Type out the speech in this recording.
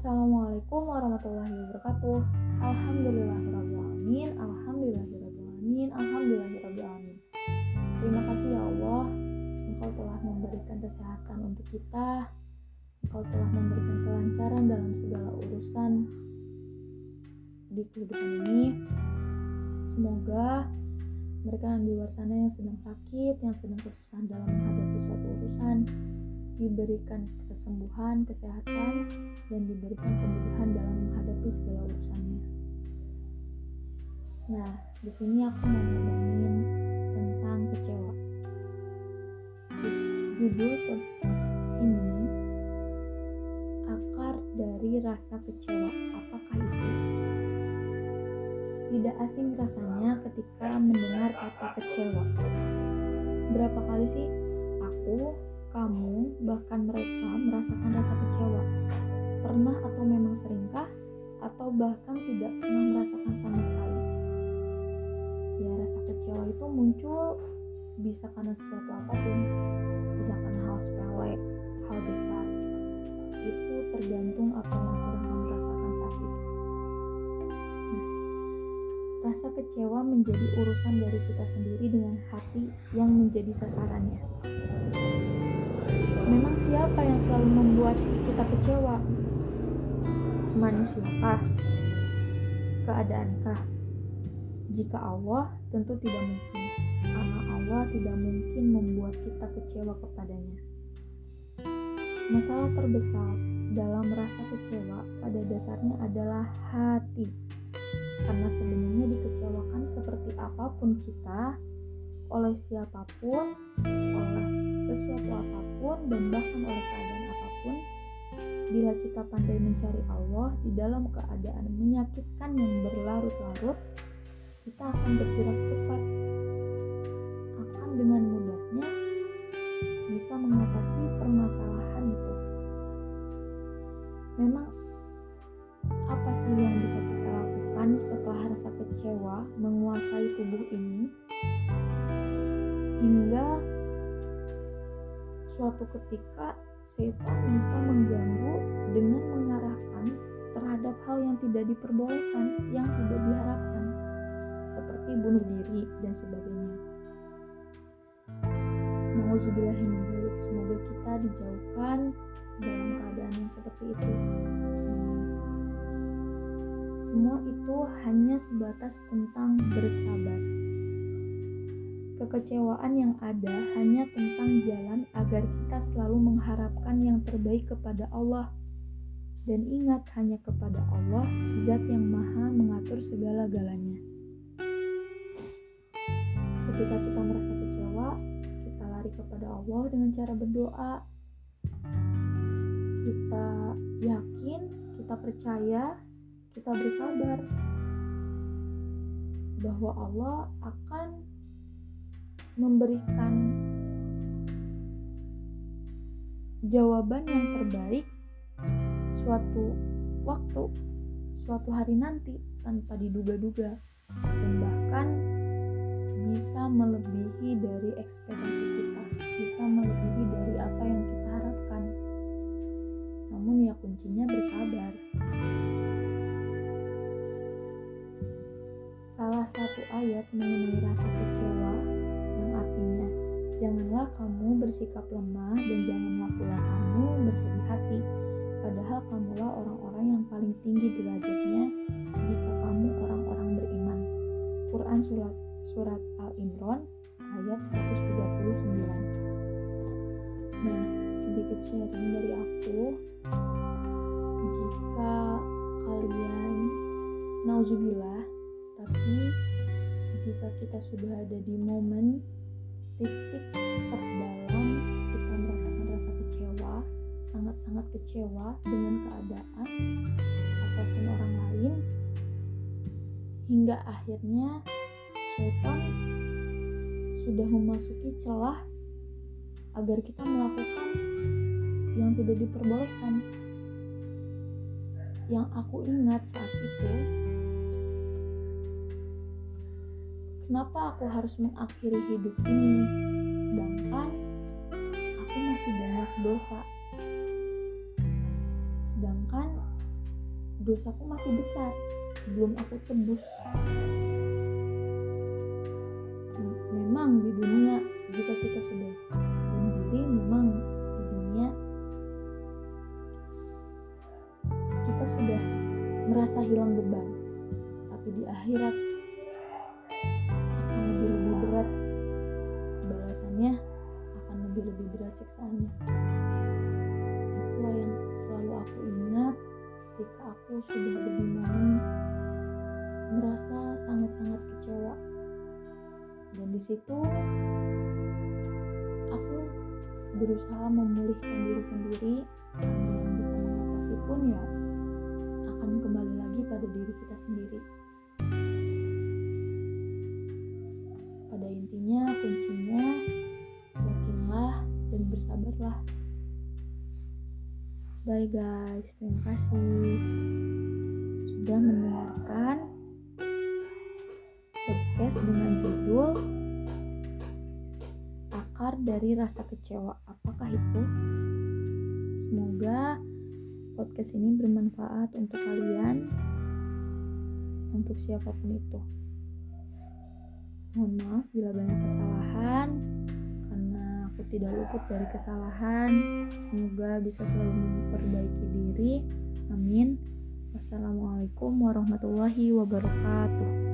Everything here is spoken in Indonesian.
Assalamualaikum warahmatullahi wabarakatuh. Alhamdulillahirrahmanirrahim. Alhamdulillahirrahmanirrahim. Alhamdulillahirrahmanirrahim. Terima kasih ya Allah. Engkau telah memberikan kesehatan untuk kita. Engkau telah memberikan kelancaran dalam segala urusan di kehidupan ini. Semoga mereka yang di luar sana yang sedang sakit, yang sedang kesusahan dalam menghadapi suatu urusan, diberikan kesembuhan, kesehatan, dan diberikan kemudahan dalam menghadapi segala urusannya. Nah, di sini aku mau ngomongin tentang kecewa. Judul podcast ini akar dari rasa kecewa. Apakah itu? Tidak asing rasanya ketika mendengar kata kecewa. Berapa kali sih aku kamu, bahkan mereka merasakan rasa kecewa. Pernah atau memang seringkah? Atau bahkan tidak pernah merasakan sama sekali? Ya, rasa kecewa itu muncul bisa karena sesuatu apa pun. Bisa karena hal sepele, hal besar. Itu tergantung apa yang sedang kamu rasakan saat itu. Nah, rasa kecewa menjadi urusan dari kita sendiri dengan hati yang menjadi sasarannya. Memang siapa yang selalu membuat kita kecewa? Manusiakah? Keadaankah? Jika Allah tentu tidak mungkin, karena Allah tidak mungkin membuat kita kecewa kepadanya. Masalah terbesar dalam rasa kecewa pada dasarnya adalah hati. Karena sebenarnya dikecewakan seperti apa pun kita, oleh siapa pun, oleh sesuatu apa pun, dan bahkan oleh keadaan apa pun, bila kita pandai mencari Allah di dalam keadaan menyakitkan yang berlarut-larut, kita akan bergerak cepat, akan dengan mudahnya bisa mengatasi permasalahan itu. Memang apa sih yang bisa kita lakukan setelah rasa kecewa menguasai tubuh ini? hingga suatu ketika setan bisa mengganggu dengan mengarahkan terhadap hal yang tidak diperbolehkan, yang tidak diharapkan, seperti bunuh diri dan sebagainya. Nauzubillahiminzalik, semoga kita dijauhkan dalam keadaan yang seperti itu. Semua itu hanya sebatas tentang bersabar Kekecewaan yang ada hanya tentang jalan agar kita selalu mengharapkan yang terbaik kepada Allah. Dan ingat hanya kepada Allah, zat yang maha mengatur segala-galanya. Ketika kita merasa kecewa, kita lari kepada Allah dengan cara berdoa. Kita yakin, kita percaya, kita bersabar bahwa Allah akan memberikan jawaban yang terbaik suatu waktu, suatu hari nanti tanpa diduga-duga dan bahkan bisa melebihi dari ekspektasi kita, bisa melebihi dari apa yang kita harapkan. Namun ya kuncinya bersabar. Salah satu ayat mengenai rasa kecewa Janganlah kamu bersikap lemah dan janganlah pula kamu bersedih hati. Padahal kamulah orang-orang yang paling tinggi derajatnya jika kamu orang-orang beriman. Quran surat surat Al-Imran ayat 139. Nah, sedikit sharing dari aku. Jika kalian nauzubillah, tapi jika kita sudah ada di momen titik terdalam kita merasakan rasa kecewa, sangat-sangat kecewa dengan keadaan ataupun orang lain, hingga akhirnya syaitan sudah memasuki celah agar kita melakukan yang tidak diperbolehkan. Yang aku ingat saat itu, Kenapa aku harus mengakhiri hidup ini, sedangkan aku masih banyak dosa? Sedangkan dosaku masih besar. Belum aku tebus. Memang di dunia jika kita sudah bunuh diri memang di dunia kita sudah merasa hilang beban. Tapi di akhirat balasannya akan lebih lebih berat siksaannya. Itulah yang selalu aku ingat ketika aku sudah ada di momen merasa sangat-sangat kecewa. Dan di situ aku berusaha memulihkan diri sendiri. Yang bisa mengatasi pun ya akan kembali lagi pada diri kita sendiri pada intinya kuncinya yakinlah dan bersabarlah bye guys terima kasih sudah mendengarkan podcast dengan judul Akar dari Rasa Kecewa. Apakah itu? Semoga podcast ini bermanfaat untuk kalian, untuk siapa pun itu. Mohon maaf bila banyak kesalahan, karena aku tidak luput dari kesalahan. Semoga bisa selalu memperbaiki diri. Amin. Wassalamualaikum warahmatullahi wabarakatuh.